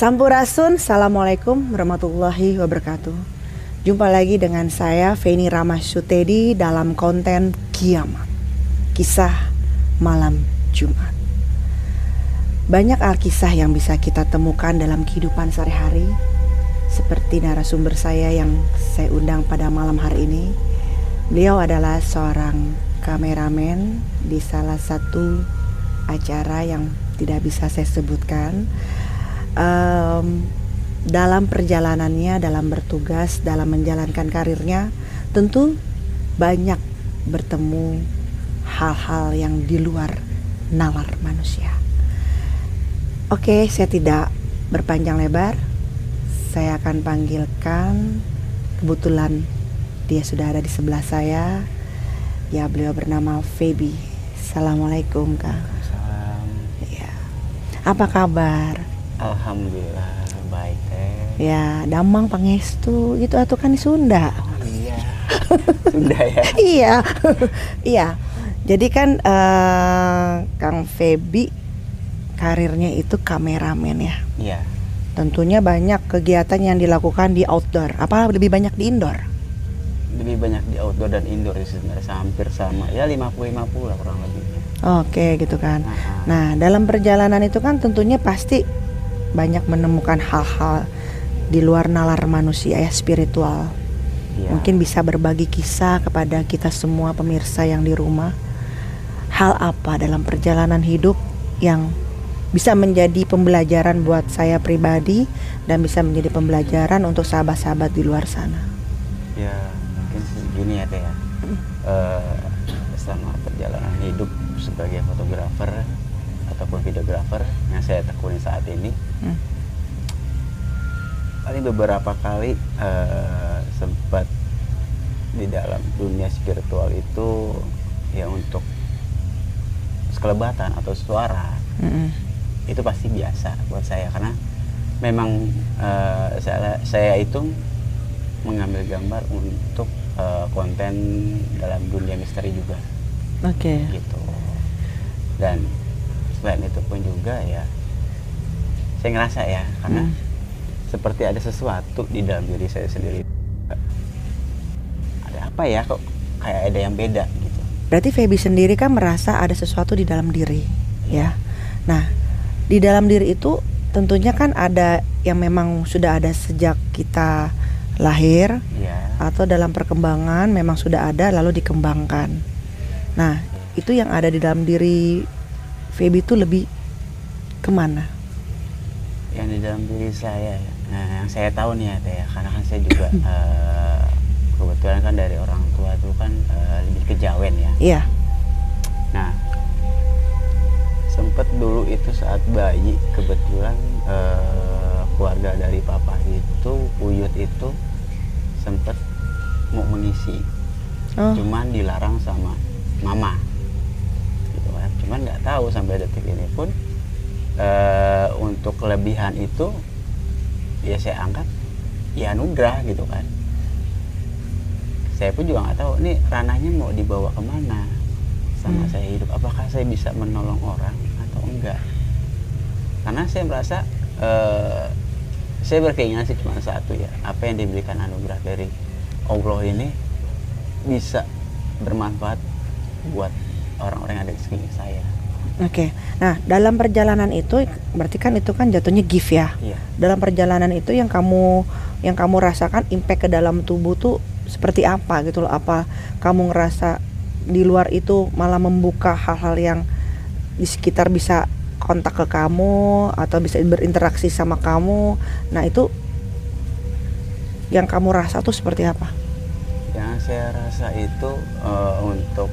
Sampurasun, Assalamualaikum warahmatullahi wabarakatuh. Jumpa lagi dengan saya Feni Ramasutedi dalam konten Kiamat Kisah Malam Jumat. Banyak alkisah yang bisa kita temukan dalam kehidupan sehari-hari Seperti narasumber saya yang saya undang pada malam hari ini. Beliau adalah seorang kameramen di salah satu acara yang tidak bisa saya sebutkan um, dalam perjalanannya, dalam bertugas, dalam menjalankan karirnya, tentu banyak bertemu hal-hal yang di luar nalar manusia. Oke, saya tidak berpanjang lebar. Saya akan panggilkan kebetulan dia sudah ada di sebelah saya. Ya, beliau bernama Feby. Assalamualaikum, Kang. Salam. Ya. Apa kabar? Alhamdulillah baik teh. Ya, damang pangestu itu atau kan di Sunda. Iya. Sudah ya. iya. iya. Jadi kan uh, Kang Feby karirnya itu kameramen ya. Iya. Tentunya banyak kegiatan yang dilakukan di outdoor. Apa lebih banyak di indoor? Lebih banyak di outdoor dan indoor sih sebenarnya hampir sama. Ya 50 50 lah kurang lebihnya. Oke, gitu kan. Nah, Nah, dalam perjalanan itu kan tentunya pasti banyak menemukan hal-hal di luar nalar manusia ya spiritual. iya. Mungkin bisa berbagi kisah kepada kita semua pemirsa yang di rumah. Hal apa dalam perjalanan hidup yang bisa menjadi pembelajaran buat saya pribadi dan bisa menjadi pembelajaran untuk sahabat-sahabat di luar sana. ya mungkin segini ya teh ya. Eh, selama perjalanan hidup sebagai fotografer ataupun videografer yang saya tekuni saat ini Hmm. paling beberapa kali eh, sempat di dalam dunia spiritual itu ya untuk sekelebatan atau suara Mm-mm. itu pasti biasa buat saya karena memang eh, saya saya itu mengambil gambar untuk eh, konten dalam dunia misteri juga Oke. gitu dan selain itu pun juga ya saya ngerasa ya karena Hmm. seperti ada sesuatu di dalam diri saya sendiri ada apa ya kok kayak ada yang beda gitu Berarti Feby sendiri kan merasa ada sesuatu di dalam diri, ya. Nah, di dalam diri itu tentunya kan ada yang memang sudah ada sejak kita lahir ya atau dalam perkembangan memang sudah ada lalu dikembangkan. Nah, itu yang ada di dalam diri Feby itu lebih ke mana? yang di dalam diri saya ya. nah yang saya tahu nih ya Teh, ya karena kan saya juga eh, kebetulan kan dari orang tua itu kan eh, lebih kejawen ya Iya. Nah, sempet dulu itu saat bayi kebetulan eh, keluarga dari papa itu Uyut itu sempet mau mengisi, Oh, cuman dilarang sama mama. Cuman nggak tahu sampai detik ini pun eh, untuk kelebihan itu ya saya anggap ya anugerah gitu kan. Saya pun juga nggak tahu ini ranahnya mau dibawa ke mana sama Hmm. saya hidup apakah saya bisa menolong orang atau enggak karena saya merasa eh, saya berkeinginan sih cuma satu ya apa yang diberikan anugerah dari Allah ini bisa bermanfaat buat orang-orang yang ada di sekeliling saya. Oke. Nah, dalam perjalanan itu berarti kan itu kan jatuhnya gift ya. iya. Dalam perjalanan itu yang kamu yang kamu rasakan impact ke dalam tubuh tuh seperti apa gitu loh? Apa kamu ngerasa di luar itu malah membuka hal-hal yang di sekitar bisa kontak ke kamu atau bisa berinteraksi sama kamu? Nah itu yang kamu rasa tuh seperti apa? Yang saya rasa itu eh, untuk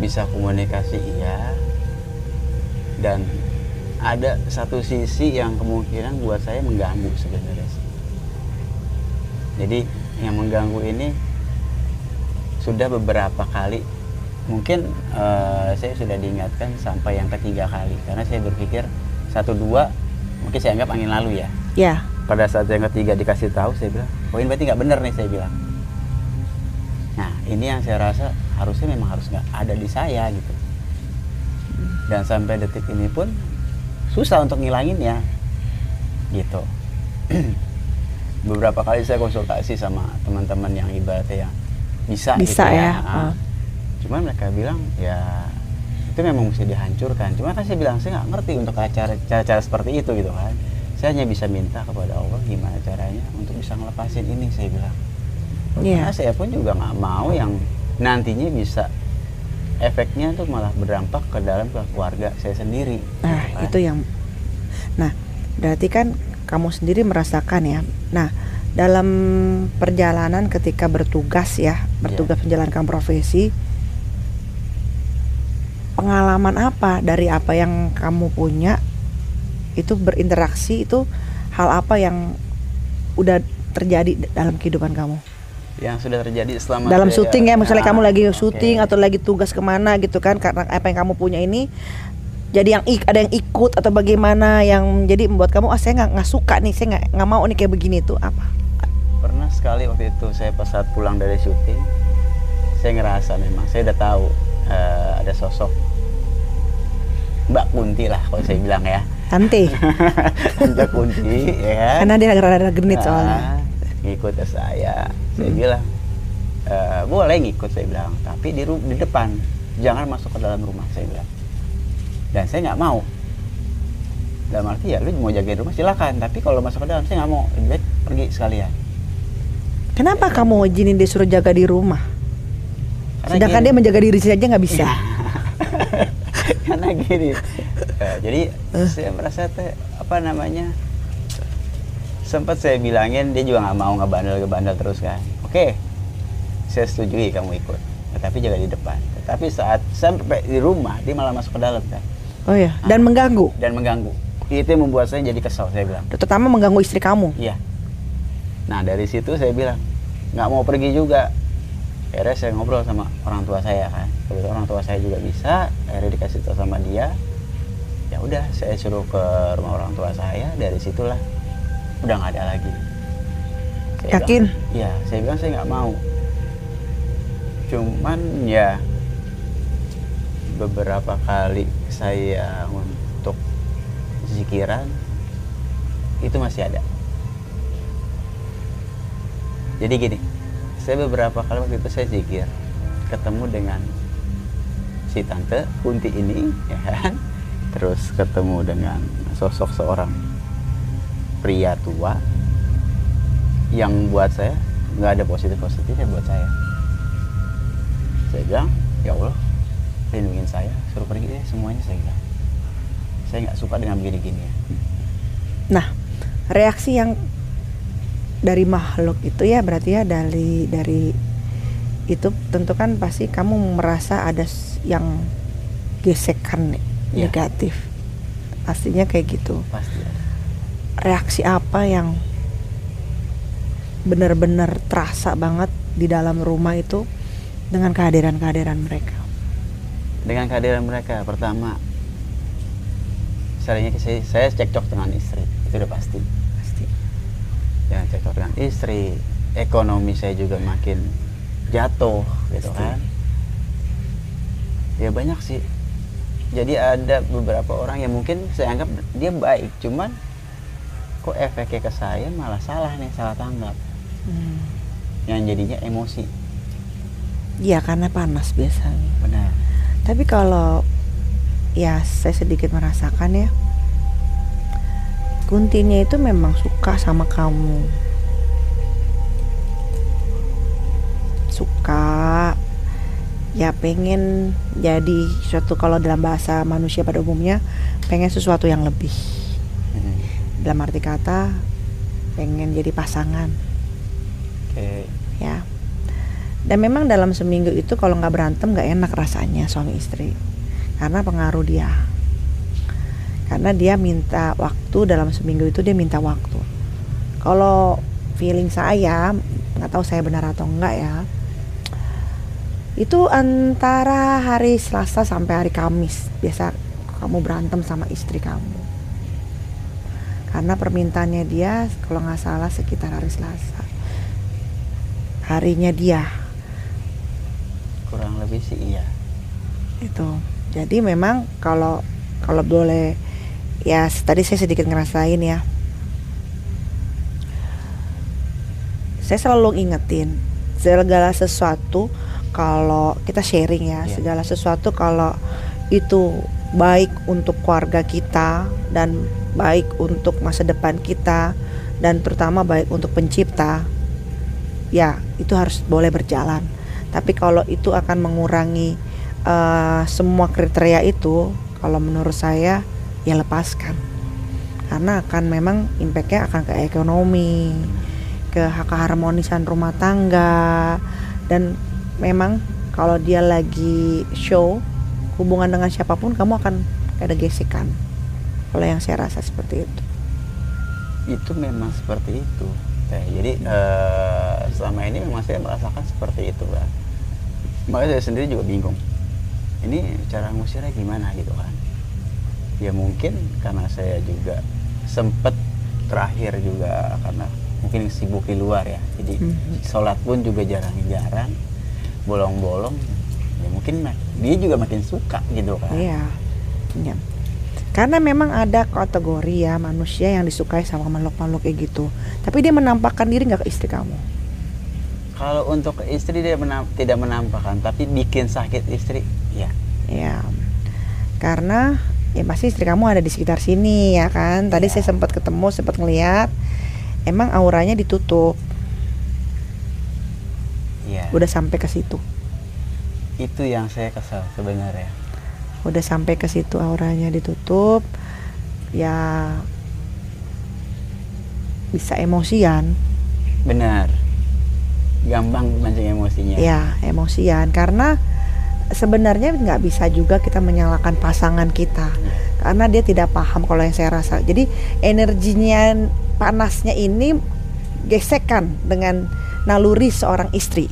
bisa komunikasi iya. Dan ada satu sisi yang kemungkinan buat saya mengganggu sebenarnya sih. Jadi yang mengganggu ini sudah beberapa kali. Mungkin eh, saya sudah diingatkan sampai yang ketiga kali. Karena saya berpikir satu dua mungkin saya anggap angin lalu ya. Ya pada saat yang ketiga dikasih tahu saya bilang oh ini berarti nggak bener nih saya bilang. Nah ini yang saya rasa harusnya memang harus nggak ada di saya gitu dan sampai detik ini pun susah untuk ngilanginnya gitu beberapa kali saya konsultasi sama teman-teman yang ibaratnya yang bisa, Bisa gitu ya, Ah. ah. Cuman mereka bilang ya itu memang mesti dihancurkan. Cuma kan saya bilang saya nggak ngerti untuk cara cara seperti itu gitu kan. Saya hanya bisa minta kepada Allah gimana caranya untuk bisa ngelepasin ini saya bilang. Iya. Karena saya pun juga nggak mau yang nantinya bisa efeknya tuh malah berdampak ke dalam ke keluarga saya sendiri. Nah, gitu kan. itu yang Nah, berarti kan kamu sendiri merasakan ya. Nah, dalam perjalanan ketika bertugas ya, bertugas Iya. menjalankan profesi pengalaman apa dari apa yang kamu punya itu berinteraksi itu hal apa yang udah terjadi dalam kehidupan kamu yang sudah terjadi selama dalam syuting ya misalnya Ah, kamu lagi syuting atau lagi tugas ke mana gitu kan karena apa yang kamu punya ini jadi yang ik- ada yang ikut atau bagaimana yang jadi membuat kamu ah saya nggak nggak suka nih saya nggak nggak mau nih kayak begini tuh apa? Pernah sekali waktu itu saya pas saat pulang dari syuting saya ngerasa memang saya udah tahu eh, ada sosok Mbak Kunti lah kalau saya bilang ya. Tante. Mbak Kunti ya. Karena dia rada-rada genit soalnya. Ah, ngikut ke saya. Saya bilang "Eh, boleh ngikut saya bilang tapi di di depan. Jangan masuk ke dalam rumah saya bilang. Dan saya nggak mau. Dalam arti ya lu mau jagain rumah silakan. Tapi kalau masuk ke dalam saya nggak mau. Lebih baik pergi sekalian. Kenapa kamu izinin dia suruh jaga di rumah? Karena sedangkan gini. dia menjaga diri saja nggak bisa. Karena gini. Eh, jadi saya merasa teh apa namanya sempat saya bilangin dia juga nggak mau ngebandel ngebandel terus kan. Oke saya setujui kamu ikut. Tetapi jaga di depan. Tetapi saat sampai di rumah dia malah masuk ke dalam kan. Oh ya dan mengganggu? Dan mengganggu. Itu yang membuat saya jadi kesal saya bilang. Terutama mengganggu istri kamu? Iya. Nah dari situ saya bilang nggak mau pergi juga. Akhirnya saya ngobrol sama orang tua saya kan. Kebetulan orang tua saya juga bisa. Akhirnya dikasih tahu sama dia. Ya udah saya suruh ke rumah orang tua saya. Dari situlah udah nggak ada lagi. Saya Yakin? bilang, iya saya bilang saya nggak mau. Cuman ya beberapa kali saya untuk zikiran itu masih ada. Jadi gini saya beberapa kali waktu itu saya zikir ketemu dengan si tante Kunti ini ya kan? Terus ketemu dengan sosok seorang pria tua yang buat saya nggak ada positif positifnya buat saya saya bilang ya Allah lindungin saya suruh pergi deh semuanya saya bilang saya nggak suka dengan begini-gini ya Nah, reaksi yang dari makhluk itu ya berarti ya dari dari itu tentu kan pasti kamu merasa ada yang gesekan Iya. negatif. Pastinya kayak gitu. pasti ada Reaksi apa yang benar-benar terasa banget di dalam rumah itu dengan kehadiran-kehadiran mereka. dengan kehadiran mereka pertama seringnya saya, saya cekcok dengan istri itu udah pasti Pasti. ya cekcok dengan istri ekonomi saya juga makin jatuh gitu Pasti. kan ya banyak sih jadi ada beberapa orang yang mungkin saya anggap dia baik cuman kok efeknya ke saya malah salah nih salah tanggap Hmm. yang jadinya emosi Iya karena panas biasanya. benar Tapi kalau ya saya sedikit merasakan ya Kuntinya itu memang suka sama kamu Suka Ya pengen jadi suatu kalau dalam bahasa manusia pada umumnya Pengen sesuatu yang lebih. Dalam arti kata Pengen jadi pasangan. Oke. Ya. Dan memang dalam seminggu itu kalau nggak berantem nggak enak rasanya suami istri. Karena pengaruh dia. Karena dia minta waktu dalam seminggu itu dia minta waktu. Kalau feeling saya nggak tahu saya benar atau enggak ya itu antara hari Selasa sampai hari Kamis. Biasa kamu berantem sama istri kamu karena permintaannya dia kalau nggak salah sekitar hari Selasa. Harinya dia. Kurang lebih sih iya. Itu. Jadi memang kalau kalau boleh ya tadi saya sedikit ngerasain ya. Saya selalu ingetin segala sesuatu kalau kita sharing ya Iya. segala sesuatu kalau itu baik untuk keluarga kita dan baik untuk masa depan kita dan terutama baik untuk pencipta ya itu harus boleh berjalan. Tapi kalau itu akan mengurangi eh, semua kriteria itu kalau menurut saya ya lepaskan. Karena akan memang impactnya akan ke ekonomi ke keharmonisan rumah tangga dan memang kalau dia lagi show hubungan dengan siapa pun kamu akan ada gesekan kalau yang saya rasa seperti itu itu memang seperti itu Teh. jadi eh, selama ini memang saya merasakan seperti itu Mbak. makanya saya sendiri juga bingung ini cara ngusirnya gimana gitu kan ya mungkin karena saya juga sempet terakhir juga karena mungkin sibuk di luar ya jadi Mhm. sholat pun juga jarang-jarang bolong-bolong ya mungkin dia juga makin suka gitu kan Iya. Iya. Karena memang ada kategori ya manusia yang disukai sama makhluk-makhluk kayak gitu. Tapi dia menampakkan diri nggak ke istri kamu. kalau untuk istri dia menam- tidak menampakkan tapi bikin sakit istri ya Ya. Karena ya pasti istri kamu ada di sekitar sini ya kan. Tadi Iya. saya sempat ketemu, sempat ngeliat. Emang auranya ditutup. Iya. Udah sampai ke situ. Itu yang saya kesal sebenarnya Udah sampai ke situ auranya ditutup. Ya bisa emosian. benar gampang mancing emosinya Ya, emosian karena sebenarnya nggak bisa juga kita menyalahkan pasangan kita karena dia tidak paham kalau yang saya rasa. Jadi energinya panasnya ini gesekan dengan naluri seorang istri.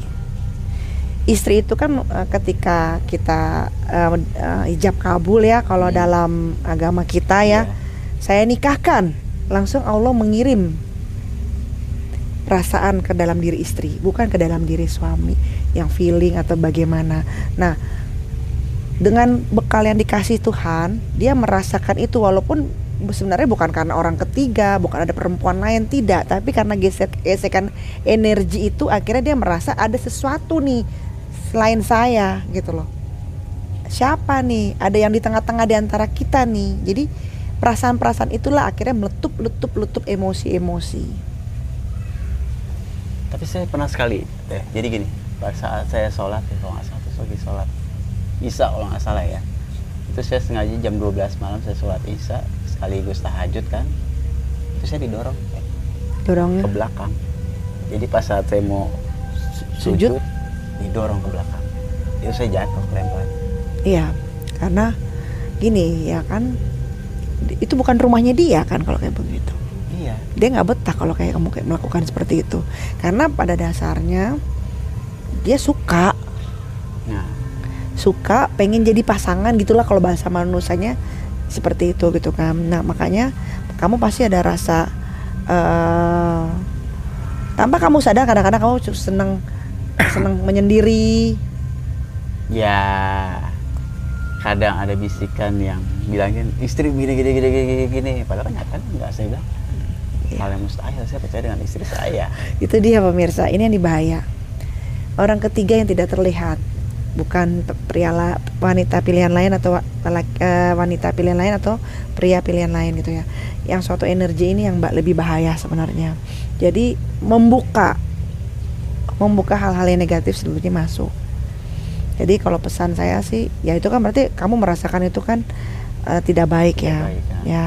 Istri itu kan eh, ketika kita eh, eh, ijab kabul ya kalau Hmm. dalam agama kita ya, Iya. saya nikahkan langsung Allah mengirim perasaan ke dalam diri istri, bukan ke dalam diri suami yang feeling atau bagaimana. Nah, dengan bekal yang dikasih Tuhan, dia merasakan itu walaupun sebenarnya bukan karena orang ketiga, bukan ada perempuan lain tidak, tapi karena gesek gesekan energi itu akhirnya dia merasa ada sesuatu nih selain saya gitu loh. Siapa nih? Ada yang di tengah-tengah di antara kita nih. Jadi perasaan-perasaan itulah akhirnya meletup, letup, letup emosi-emosi. tapi saya pernah sekali teh jadi gini pada saat saya sholat ya kalau nggak salah terus lagi sholat isya kalau nggak salah ya itu saya sengaja jam 12 malam saya sholat isya sekaligus tahajud kan itu saya didorong Teh, Dorongnya. ke belakang jadi pas saat saya mau su- Sujud? sujud didorong ke belakang. Itu saya jatuh lempar. Iya, karena gini ya kan, itu bukan rumahnya dia kan kalau kayak begitu. iya. Dia nggak betah kalau kayak kamu kayak melakukan seperti itu, karena pada dasarnya dia suka, nah. Suka pengen jadi pasangan gitulah kalau bahasa manusianya seperti itu gitu kan. Nah makanya kamu pasti ada rasa eh tanpa kamu sadar kadang-kadang kamu seneng seneng menyendiri. ya kadang ada bisikan yang bilangin istri gini gini gini gini gini, padahal kan nyata nggak saya bilang Iya. hal yang mustahil saya percaya dengan istri saya Itu dia pemirsa, ini yang dibahaya. Orang ketiga yang tidak terlihat, bukan pria la- wanita pilihan lain atau lelaki- eh, wanita pilihan lain atau pria pilihan lain gitu ya. Yang suatu energi ini yang ba- lebih bahaya sebenarnya. Jadi membuka membuka hal-hal yang negatif sebelumnya masuk. Jadi kalau pesan saya sih, ya itu kan berarti kamu merasakan itu kan eh, tidak baik Tidak ya, baik, ya. ya.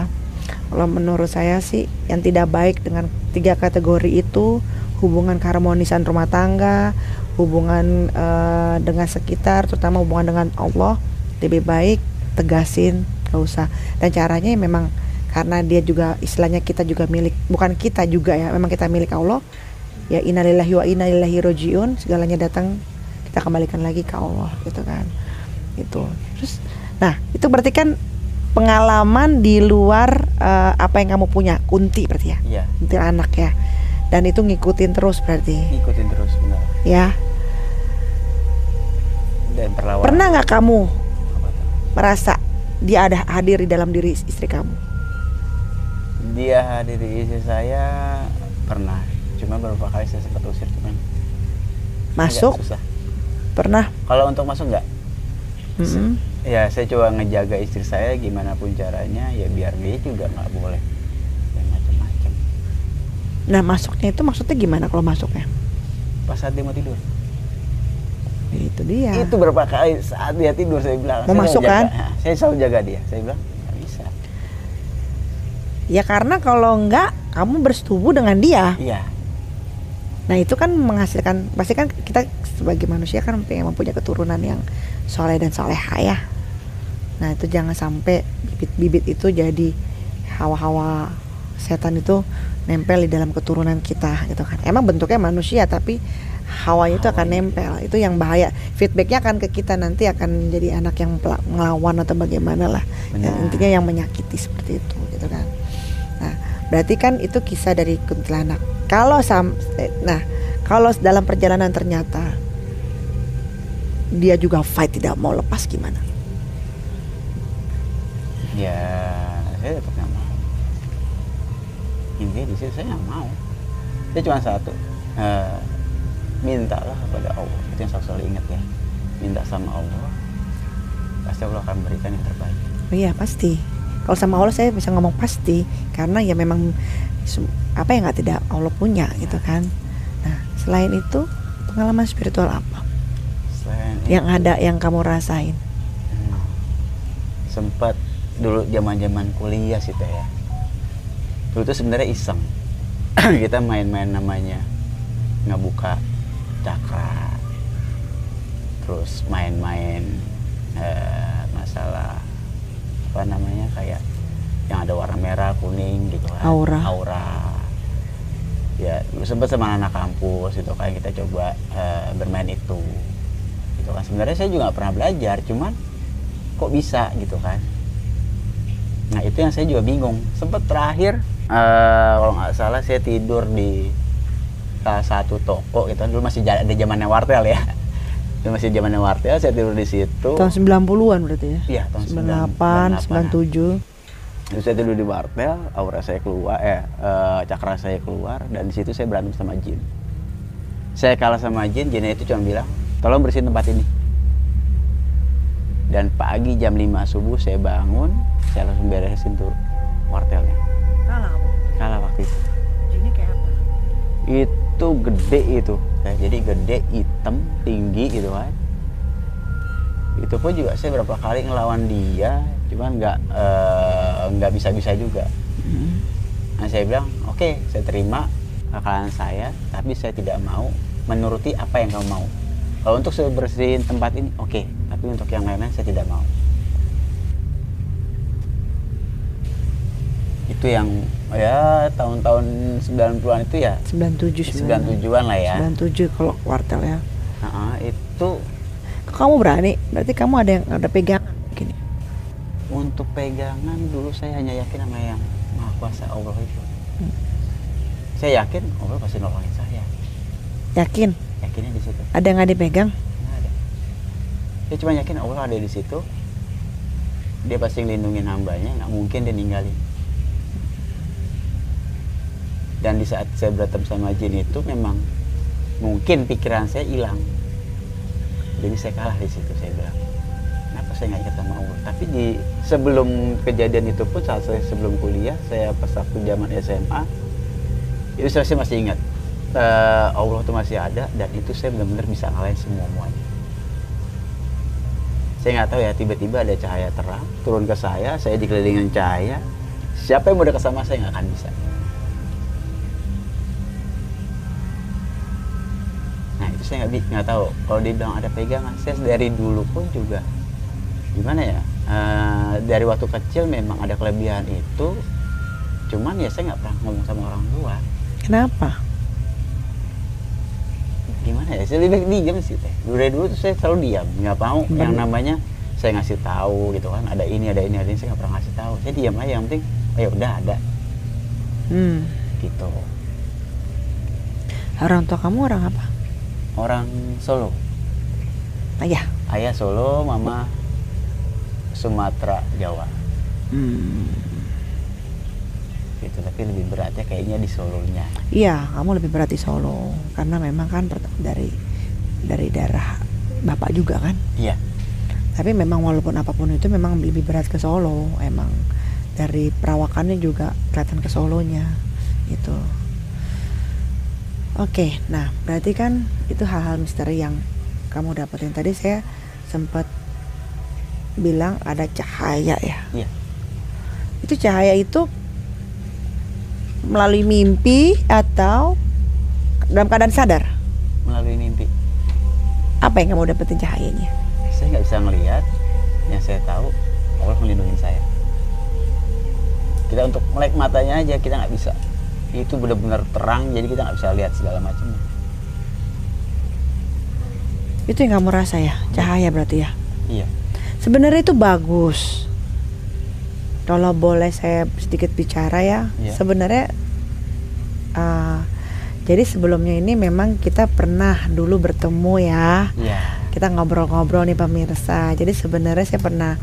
Kalau menurut saya sih yang tidak baik dengan tiga kategori itu hubungan keharmonisan rumah tangga, hubungan eh, dengan sekitar, terutama hubungan dengan Allah lebih baik tegasin, gak usah. Dan caranya ya memang karena dia juga istilahnya kita juga milik, bukan kita juga ya, memang kita milik Allah. Ya innalillahi wa inna ilaihi rojiun, segalanya datang kita kembalikan lagi ke Allah gitu kan. Itu. Terus nah, itu berarti kan pengalaman di luar eh, apa yang kamu punya, kunti berarti ya. iya Kunti anak ya. Dan itu ngikutin terus berarti. ikutin terus benar Ya. dan perlawanan Pernah nggak kamu merasa dia ada hadir di dalam diri istri kamu? dia hadir di istri saya pernah cuma beberapa kali saya sempat usir cuman Masuk susah pernah? kalau untuk masuk nggak Mm-mm. ya saya coba ngejaga istri saya gimana pun caranya ya biar dia juga nggak boleh yang macam-macam Nah masuknya itu maksudnya gimana kalau masuknya? pas saat dia mau tidur Itu dia. itu berapa kali saat dia tidur saya bilang Mau saya masuk kan? Nah, saya selalu jaga dia saya bilang nggak bisa Ya karena kalau enggak kamu bersetubuh dengan dia. iya Nah itu kan menghasilkan pasti kan kita sebagai manusia kan pengen mempunyai keturunan yang soleh dan soleha ya. Nah itu jangan sampai bibit-bibit itu jadi hawa-hawa setan itu nempel di dalam keturunan kita gitu kan. Emang bentuknya manusia tapi hawanya itu akan nempel. Itu yang bahaya. Feedbacknya akan ke kita nanti akan jadi anak yang ngelawan atau bagaimana lah. Benar. intinya yang menyakiti seperti itu gitu kan. Berarti kan itu kisah dari kuntilanak. Kalau sam, eh, nah kalau dalam perjalanan ternyata dia juga fight tidak mau lepas gimana? ya saya tetap nggak mau intinya di situ saya nggak mau saya cuma satu eh, mintalah kepada Allah itu yang saya selalu ingat ya minta sama Allah pasti Allah akan berikan yang terbaik Oh iya pasti. Kalau sama Allah saya bisa ngomong pasti karena ya memang apa yang nggak tidak Allah punya gitu kan. Nah selain itu pengalaman spiritual apa? Selain yang itu, ada yang kamu rasain? hmm, sempat dulu zaman zaman kuliah sih teh ya. Dulu tuh sebenarnya iseng. Kita main-main namanya ngebuka cakra. Terus main-main eh, masalah apa namanya kayak yang ada warna merah kuning gitu kan. Aura. aura. Ya sempat sama anak kampus itu kan kita coba eh, bermain itu. Gitu kan. Sebenarnya saya juga pernah belajar cuman kok bisa gitu kan. Nah itu yang saya juga bingung. Sempat terakhir eh, kalau nggak salah saya tidur di salah satu toko gitu dulu masih ada zamannya wartel ya masih zamannya wartel saya tidur di situ Tahun 90-an berarti ya? Iya, tahun 98, 97. Terus saya tidur di wartel, aura saya keluar, eh, eh, cakra saya keluar, dan di situ saya berantem sama jin. Saya kalah sama jin, jinnya itu cuma bilang, tolong bersihin tempat ini. Dan pagi jam 5 subuh saya bangun, saya langsung beresin tuh wartelnya. Kalah. Kalah waktu itu. Ini kayak apa? Itu gede itu, ya, jadi gede, hitam, tinggi gitu kan. Itu pun juga saya berapa kali ngelawan dia, cuman nggak eh, nggak bisa-bisa juga. Hmm. Nah saya bilang, oke saya terima kekalahan saya, tapi saya tidak mau menuruti apa yang kamu mau. Kalau untuk saya bersihin tempat ini, oke, tapi untuk yang lain-lain saya tidak mau. Itu yang ya tahun-tahun 90-an itu ya 97 sebenarnya. 97-an lah ya. 97 kalau kuartal ya. Nah, itu kamu berani? Berarti kamu ada yang ada pegangan gini. untuk pegangan dulu saya hanya yakin sama yang maha kuasa Allah itu. Hmm. Saya yakin Allah pasti nolongin saya. Yakin? Yakinnya di situ. Ada yang nggak dipegang? Nggak ada. Dia cuma yakin Allah ada di situ. Dia pasti ngelindungin hambanya, nggak mungkin dia ninggalin. Dan di saat saya berantem sama jin itu memang mungkin pikiran saya hilang. Jadi saya kalah di situ saya bilang. Kenapa saya nggak ingat sama Allah? Tapi di sebelum kejadian itu pun saat saya sebelum kuliah, saya pas waktu zaman SMA, itu saya masih ingat eh, Allah tuh masih ada dan itu saya benar-benar bisa ngalahin semua muanya. Saya nggak tahu ya tiba-tiba ada cahaya terang turun ke saya, saya dikelilingin cahaya. Siapa yang mau dekat sama saya nggak akan bisa. Saya nggak nggak tahu. Kalau dia bilang ada pegangan, saya dari dulu pun juga gimana ya? eh, dari waktu kecil memang ada kelebihan itu. Cuman ya saya nggak pernah ngomong sama orang tua. Kenapa? gimana ya saya lebih diam sih teh dulu dari dulu tuh saya selalu diam nggak mau Hmm. yang namanya saya ngasih tahu gitu kan ada ini ada ini ada ini saya nggak pernah ngasih tahu saya diam aja yang penting ya udah ada Hmm. gitu Orang tua kamu orang apa? Orang Solo Ayah. ayah Solo mama Sumatera Jawa Hmm. gitu tapi lebih beratnya kayaknya di solonya Iya, kamu lebih berat di Solo karena memang kan dari dari daerah bapak juga kan. iya Tapi memang walaupun apa pun itu memang lebih berat ke Solo, emang dari perawakannya juga kelihatan ke Solonya gitu. Oke, nah berarti kan itu hal-hal misteri yang kamu dapetin tadi saya sempat bilang ada cahaya ya. iya Itu cahaya itu melalui mimpi atau dalam keadaan sadar? melalui mimpi Apa yang kamu dapetin cahayanya? saya nggak bisa ngelihat yang saya tahu Allah melindungi saya kita untuk melek matanya aja kita nggak bisa itu benar-benar terang jadi kita nggak bisa lihat segala macamnya Itu yang kamu rasa ya, cahaya berarti ya. iya Sebenarnya itu bagus. Kalau boleh saya sedikit bicara ya, Iya. sebenarnya uh, jadi sebelumnya ini memang kita pernah dulu bertemu ya. iya Kita ngobrol-ngobrol nih pemirsa. Jadi sebenarnya saya pernah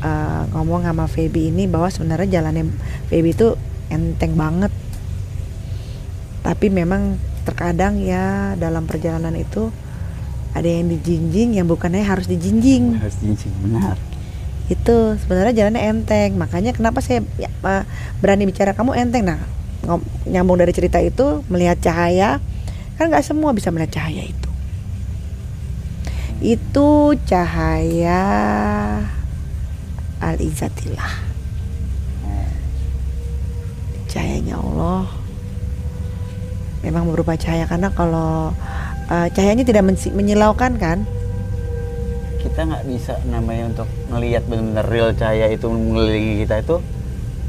uh, ngomong sama Feby ini bahwa sebenarnya jalannya Feby itu enteng banget. Tapi memang terkadang ya dalam perjalanan itu ada yang dijinjing yang bukannya harus dijinjing. Harus jinjing benar. Itu sebenarnya jalannya enteng. Makanya kenapa saya ya, berani bicara kamu enteng? Nah nyambung dari cerita itu melihat cahaya kan nggak semua bisa melihat cahaya itu. Itu cahaya al izzatillah cahayanya Allah memang berupa cahaya karena kalau eh, cahayanya tidak menyilaukan kan kita nggak bisa namanya untuk ngelihat benar-benar real cahaya itu mengelilingi kita itu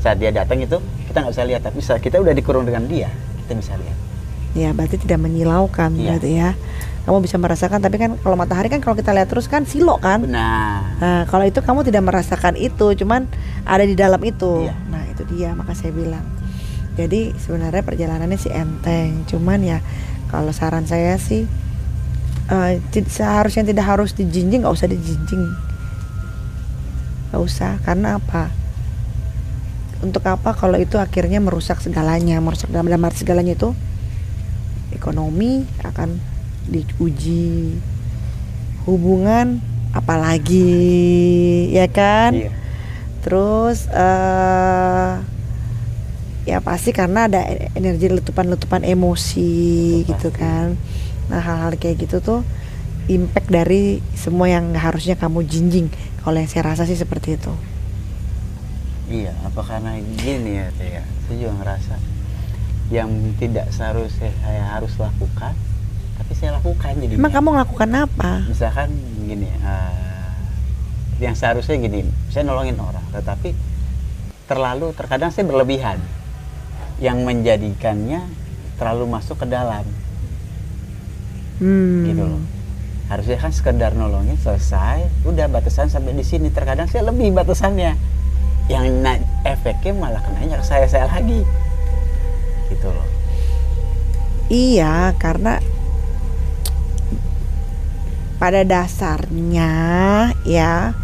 saat dia datang itu kita nggak bisa lihat tapi saat kita udah dikurung dengan dia kita bisa lihat Ya berarti tidak menyilaukan Iya. berarti ya. Kamu bisa merasakan tapi kan kalau matahari kan kalau kita lihat terus kan silo kan. benar Nah kalau itu kamu tidak merasakan itu, cuman ada di dalam itu. Iya. Nah itu dia maka saya bilang. Jadi sebenarnya perjalanannya sih enteng, cuman ya kalau saran saya sih ti- seharusnya tidak harus dijinjing, nggak usah dijinjing, nggak usah. Karena apa? Untuk apa kalau itu akhirnya merusak segalanya, merusak dalam dalam arti segalanya itu ekonomi akan diuji, hubungan apalagi, ya kan? iya Terus eh ya pasti karena ada e- energi letupan-letupan emosi Itu gitu pasti. kan. Nah hal-hal kayak gitu tuh impact dari semua yang harusnya kamu jinjing. Kalau yang saya rasa sih seperti itu. Iya, apa karena gini ya Teh ya? Saya juga ngerasa yang tidak seharusnya saya harus lakukan, tapi saya lakukan jadi. Emang kamu ngelakukan apa? Misalkan gini, eh, yang seharusnya gini, saya nolongin orang, tetapi terlalu terkadang saya berlebihan, yang menjadikannya terlalu masuk ke dalam, Hmm. gitu loh. Harusnya kan sekedar nolongin selesai, udah batasan sampai di sini. Terkadang saya lebih batasannya, yang efeknya malah kenanya ke saya saya lagi, gitu loh. Iya, karena pada dasarnya ya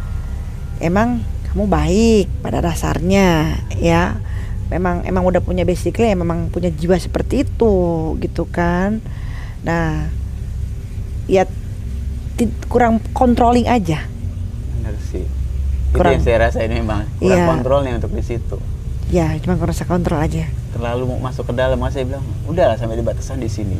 emang kamu baik pada dasarnya ya. Memang emang udah punya basically ya memang punya jiwa seperti itu gitu kan. Nah, ya kurang controlling aja. Bener sih. Itu Kurang- yang saya rasa ini memang kurang Iya. kontrolnya untuk di situ. Ya, cuma kurang kontrol aja. Terlalu mau masuk ke dalam, maka saya bilang udahlah sampai di batasan di sini.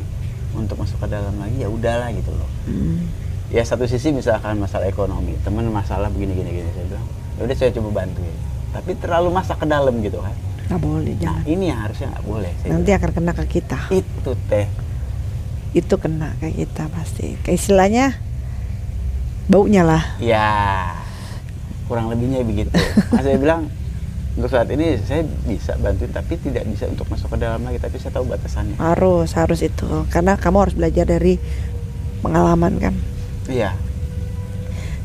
Untuk masuk ke dalam lagi ya udahlah gitu loh. Hmm. Ya satu sisi misalkan masalah ekonomi, teman masalah begini gini gini saya bilang, ya udah saya coba bantuin. Tapi terlalu masak ke dalam gitu kan. Nggak boleh, Nah jangan. ini yang harusnya nggak boleh. Saya Nanti bilang. akan kena ke kita. itu teh. Itu kena ke kita pasti. Kayak istilahnya baunya lah. Ya kurang lebihnya begitu. Nah, saya bilang untuk saat ini saya bisa bantuin tapi tidak bisa untuk masuk ke dalam lagi tapi saya tahu batasannya. harus harus itu karena kamu harus belajar dari pengalaman kan Iya.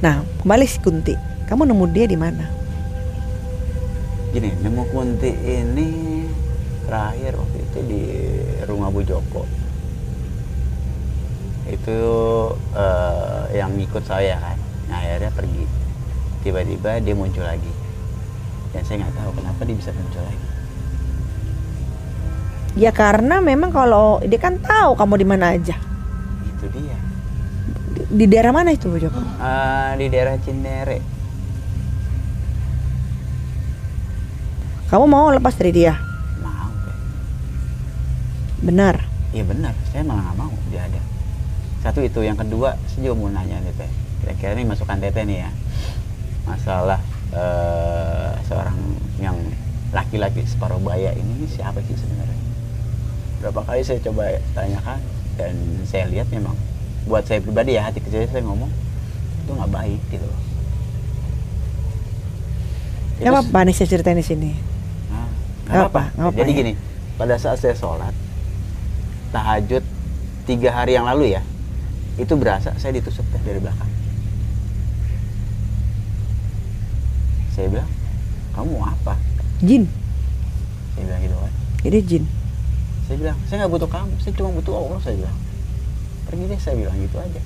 nah kembali si Kunti kamu nemu dia di mana Gini, nemu kunti ini terakhir waktu itu di rumah Bu Joko. Itu eh, yang ngikut saya kan. Nah, akhirnya pergi. Tiba-tiba dia muncul lagi. Dan saya nggak tahu kenapa dia bisa muncul lagi. Ya karena memang kalau dia kan tahu kamu di mana aja. Itu dia. Di, di daerah mana itu Joko? Eh, di daerah Cinere. Kamu mau lepas dari dia? Mau. Benar. Iya benar, saya malah nggak mau dia ada. Satu itu, yang kedua, saya juga mau nanya nih teh. Kira-kira ini masukan teteh nih ya. Masalah eh, seorang yang laki-laki separuh baya ini, ini siapa sih sebenarnya? Berapa kali saya coba tanyakan dan saya lihat memang buat saya pribadi ya hati kecil saya ngomong itu nggak baik gitu loh. Ya Itu apa nih saya ceritain di sini? Nah, Nggak nggak apa, nggak apa Jadi gini, pada saat saya sholat tahajud tiga hari yang lalu ya, itu berasa saya ditusuk teh dari belakang. Saya bilang, kamu mau apa? Jin. Saya bilang gitu kan. Jadi jin. Saya bilang, saya nggak butuh kamu, saya cuma butuh Allah. Saya bilang, pergi deh. Saya bilang gitu aja.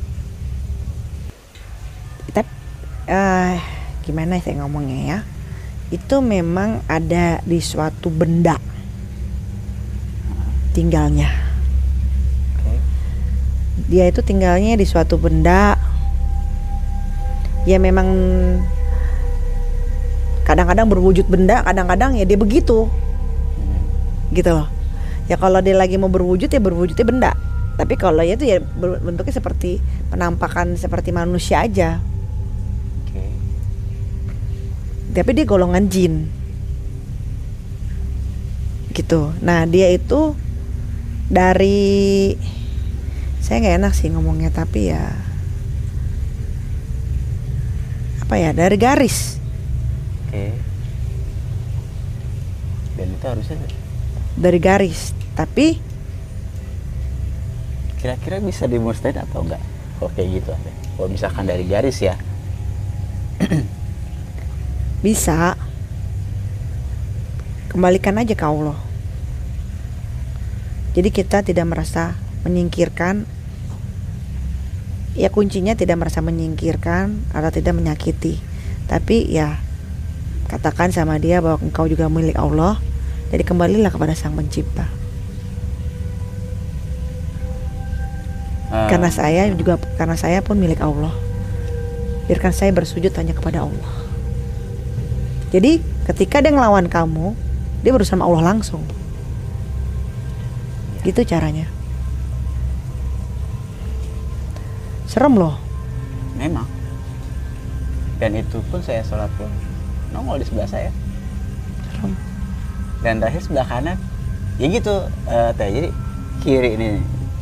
Tapi eh gimana saya ngomongnya ya? Itu memang ada di suatu benda tinggalnya. Dia itu tinggalnya di suatu benda. Ya memang kadang-kadang berwujud benda, kadang-kadang ya dia begitu. Hmm. gitu loh ya kalau dia lagi mau berwujud ya berwujudnya benda tapi kalau ya itu ya bentuknya seperti penampakan seperti manusia aja tapi dia golongan jin gitu nah dia itu dari saya nggak enak sih ngomongnya tapi ya apa ya dari garis Oke. Dan itu harusnya dari garis tapi kira-kira bisa dimusnahkan atau enggak? Kalau kayak gitu ada. Kalau misalkan dari garis ya, bisa. Kembalikan aja ke Allah. Jadi kita tidak merasa menyingkirkan. Ya kuncinya tidak merasa menyingkirkan atau tidak menyakiti. Tapi ya katakan sama dia bahwa engkau juga milik Allah. Jadi kembalilah kepada sang pencipta. Eh, karena saya juga karena saya pun milik Allah. Biarkan saya bersujud hanya kepada Allah jadi ketika dia ngelawan kamu dia berusaha sama Allah langsung gitu caranya serem loh memang. Dan itu pun saya sholat pun nongol di sebelah saya. serem Dan terakhir sebelah kanan, ya gitu. eh, teh jadi kiri ini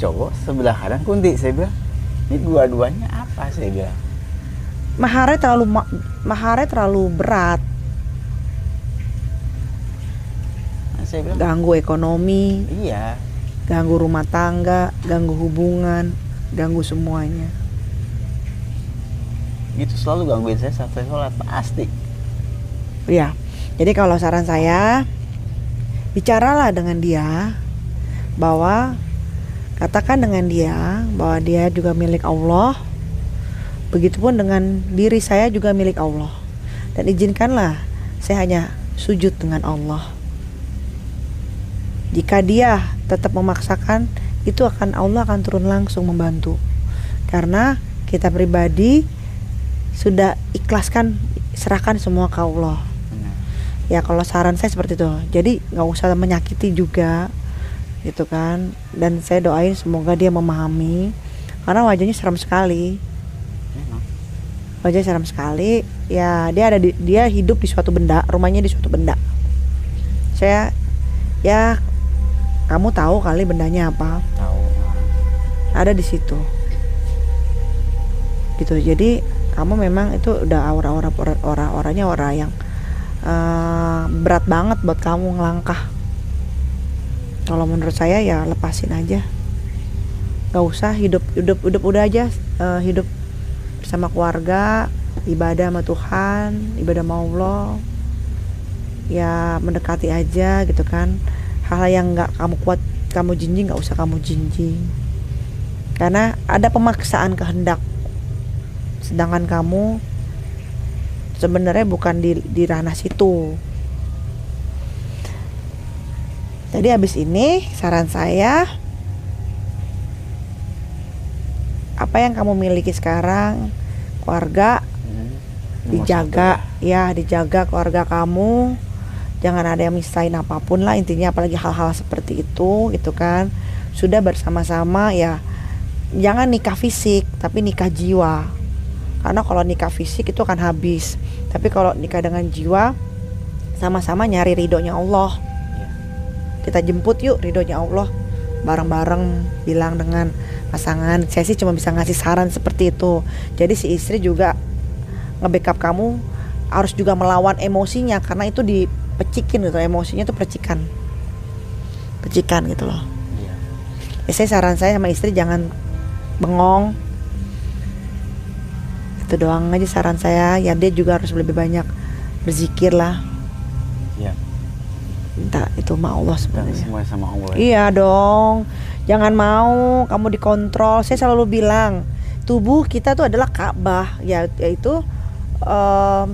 cowok, sebelah kanan kunti. Saya bilang, ini dua-duanya apa? Saya bilang. maharnya terlalu ma- maharnya terlalu berat saya bilang, ganggu ekonomi iya. ganggu rumah tangga ganggu hubungan ganggu semuanya Gitu selalu gangguin saya saat saya sholat pasti. Ya, jadi kalau saran saya bicaralah dengan dia bahwa katakan dengan dia bahwa dia juga milik Allah. Begitupun dengan diri saya juga milik Allah. Dan izinkanlah saya hanya sujud dengan Allah. Jika dia tetap memaksakan, itu akan Allah akan turun langsung membantu. Karena kita pribadi sudah ikhlaskan serahkan semua ke Allah. Ya kalau saran saya seperti itu. Jadi nggak usah menyakiti juga gitu kan. Dan saya doain semoga dia memahami. Karena wajahnya seram sekali. Wajahnya seram sekali. Ya dia ada di, dia hidup di suatu benda rumahnya di suatu benda. Saya ya kamu tahu kali bendanya apa? Tahu. ada di situ. Gitu. Jadi kamu memang itu udah aura-aura aura-auranya aura yang eh, berat banget buat kamu ngelangkah. Kalau menurut saya ya lepasin aja. Nggak usah hidup hidup hidup udah aja eh, hidup bersama keluarga ibadah sama Tuhan ibadah sama Allah. Ya mendekati aja gitu kan hal yang nggak kamu kuat kamu jinjing nggak usah kamu jinjing. Karena ada pemaksaan kehendak sedangkan kamu sebenarnya bukan di, di ranah situ. Jadi habis ini saran saya apa yang kamu miliki sekarang keluarga Hmm. Dijaga. satu ya dijaga keluarga kamu jangan ada yang misahin apa pun lah intinya apalagi hal-hal seperti itu gitu kan. Sudah bersama-sama ya jangan nikah fisik tapi nikah jiwa. Karena kalau nikah fisik itu akan habis. Tapi kalau nikah dengan jiwa sama-sama nyari ridhonya Allah. Iya. kita jemput yuk ridhonya Allah. Bareng-bareng bilang dengan pasangan. Saya sih cuma bisa ngasih saran seperti itu. Jadi si istri juga nge-backup kamu harus juga melawan emosinya. Karena itu dipecikin gitu emosinya tuh percikan percikan gitu loh Iya. Ya, saya saran saya sama istri jangan bengong itu doang aja saran saya ya dia juga harus lebih banyak berzikir lah Iya. minta itu sama Allah sebenarnya semua sama Allah. ya. Iya dong. Jangan mau kamu dikontrol. Saya selalu bilang, tubuh kita tuh adalah Ka'bah, ya yaitu em,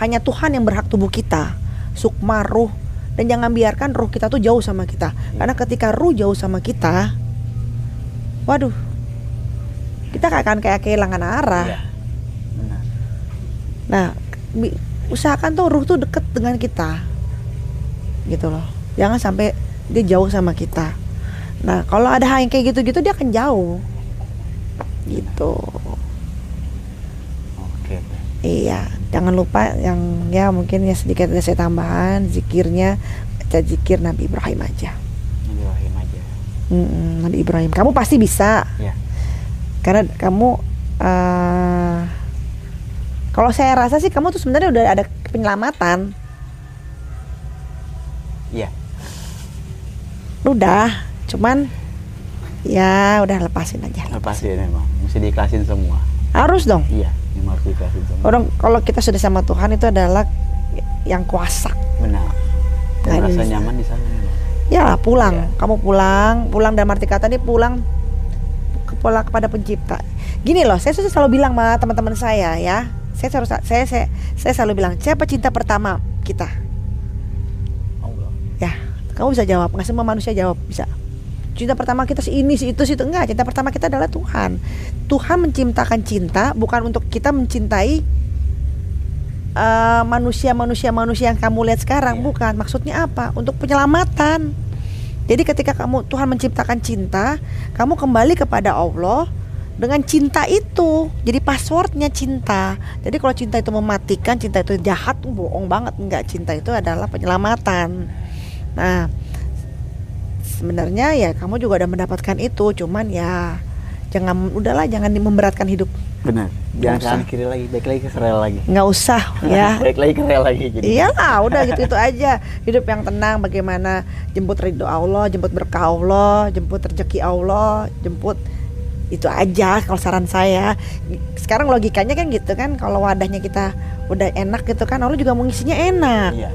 hanya Tuhan yang berhak tubuh kita. Sukma ruh dan jangan biarkan ruh kita tuh jauh sama kita. Karena ketika ruh jauh sama kita, waduh. Kita akan kayak kehilangan arah. Iya. Benar. Nah, usahakan tuh ruh tuh deket dengan kita, gitu loh. Jangan sampai dia jauh sama kita. Nah, kalau ada hal yang kayak gitu-gitu dia akan jauh, gitu. Oke. Teh. Iya, jangan lupa yang ya mungkin ya sedikit ada saya tambahan zikirnya baca zikir Nabi Ibrahim aja. Nabi Ibrahim aja. Mm-mm, Nabi Ibrahim, kamu pasti bisa. Iya. karena kamu eh kalau saya rasa sih kamu tuh sebenarnya udah ada penyelamatan Iya. udah cuman ya udah lepasin aja Lepasin emang. Mesti diikhlasin semua. harus dong Iya. Orang kalau kita sudah sama Tuhan itu adalah yang kuasa Benar. Dan Nggak rasa bisa. nyaman di sana. ya lah, pulang Iya. kamu pulang pulang dalam arti kata ini pulang ke pola kepada pencipta gini loh saya selalu bilang sama teman-teman saya ya saya selalu saya saya saya selalu bilang siapa cinta pertama kita Allah. Ya, kamu bisa jawab. Nggak semua manusia jawab bisa. Cinta pertama kita si ini, si itu, si itu enggak. Cinta pertama kita adalah Tuhan. Tuhan menciptakan cinta bukan untuk kita mencintai eh, manusia-manusia-manusia yang kamu lihat sekarang, Iya. bukan. Maksudnya apa? Untuk penyelamatan. Jadi ketika kamu Tuhan menciptakan cinta, kamu kembali kepada Allah dengan cinta itu. Jadi passwordnya cinta. Jadi kalau cinta itu mematikan, cinta itu jahat, bohong banget. Enggak, cinta itu adalah penyelamatan. Nah, sebenarnya ya kamu juga udah mendapatkan itu, cuman ya jangan udahlah jangan memberatkan hidup. Benar. Jangan usah. kanan kiri lagi, baik lagi ke rel lagi. Nggak usah ya. baik lagi ke rel lagi jadi. Iyalah, udah gitu itu aja. Hidup yang tenang, bagaimana jemput ridho Allah, jemput berkah Allah, jemput rezeki Allah, jemput itu aja kalau saran saya. Sekarang logikanya kan gitu kan, kalau wadahnya kita udah enak gitu kan, Allah juga mau ngisinya enak. Iya.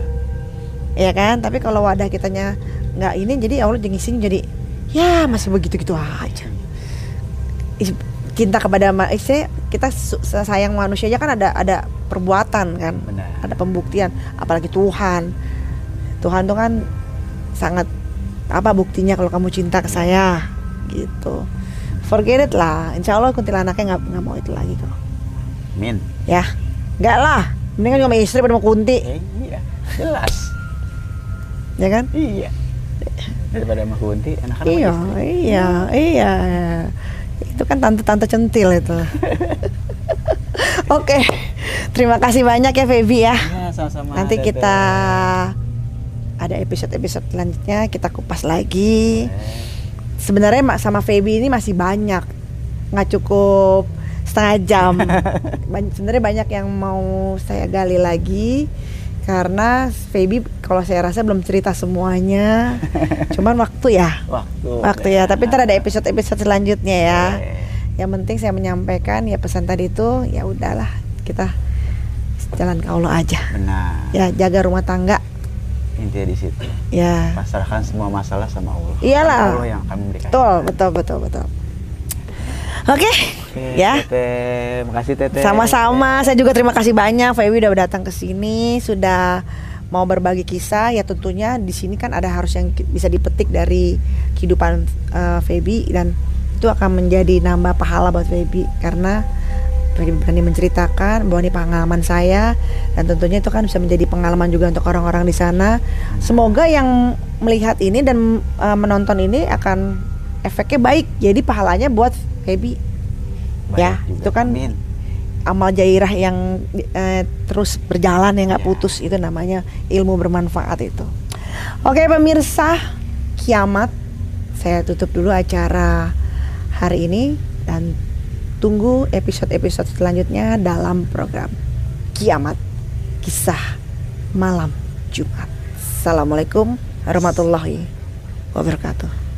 ya kan tapi kalau wadah kitanya nggak ini jadi Allah ngisinya jadi ya masih begitu gitu aja cinta kepada ma- istri kita sayang manusia aja kan ada ada perbuatan kan Benar. ada pembuktian apalagi Tuhan Tuhan tuh kan sangat apa buktinya kalau kamu cinta ke saya gitu forget it lah insya Allah kuntilanaknya nggak nggak mau itu lagi kok Min. ya nggak lah mendingan sama istri pada mau kunti Eh, iya. Jelas. ya kan Iya. Daripada sama Kunti, enakan sama Iya, iya, iya. Itu kan tante-tante centil itu. Oke, terima kasih banyak ya Feby ya. Iya, sama-sama. Nanti Teteh. kita ada episode-episode selanjutnya kita kupas lagi. Sebenarnya mak sama Feby ini masih banyak, nggak cukup setengah jam. Sebenarnya banyak yang mau saya gali lagi karena Feby kalau saya rasa belum cerita semuanya. Cuman waktu ya Waktu. waktu ya tapi ntar ada episode-episode selanjutnya ya Oke. yang penting saya menyampaikan ya pesan tadi itu ya udahlah kita jalan ke Allah aja Benar. ya jaga rumah tangga Intinya di situ. ya Pasrahkan semua masalah sama Allah. Iyalah. Allah yang akan memberikan. betul betul betul betul oke Oke, ya Teteh. Makasih Teteh. sama-sama saya juga terima kasih banyak Fewi udah datang ke sini sudah mau berbagi kisah ya tentunya di sini kan ada harus yang bisa dipetik dari kehidupan uh, Feby dan itu akan menjadi nambah pahala buat Feby karena berani menceritakan bahwa ini pengalaman saya dan tentunya itu kan bisa menjadi pengalaman juga untuk orang-orang di sana. Semoga yang melihat ini dan uh, menonton ini akan efeknya baik. Jadi pahalanya buat Feby. Ya, juga. itu kan Amin amal jairah yang eh, terus berjalan yang nggak yeah. putus itu namanya ilmu bermanfaat itu. Oke pemirsa kiamat saya tutup dulu acara hari ini dan tunggu episode-episode selanjutnya dalam program kiamat kisah malam Jumat. Assalamualaikum warahmatullahi wabarakatuh.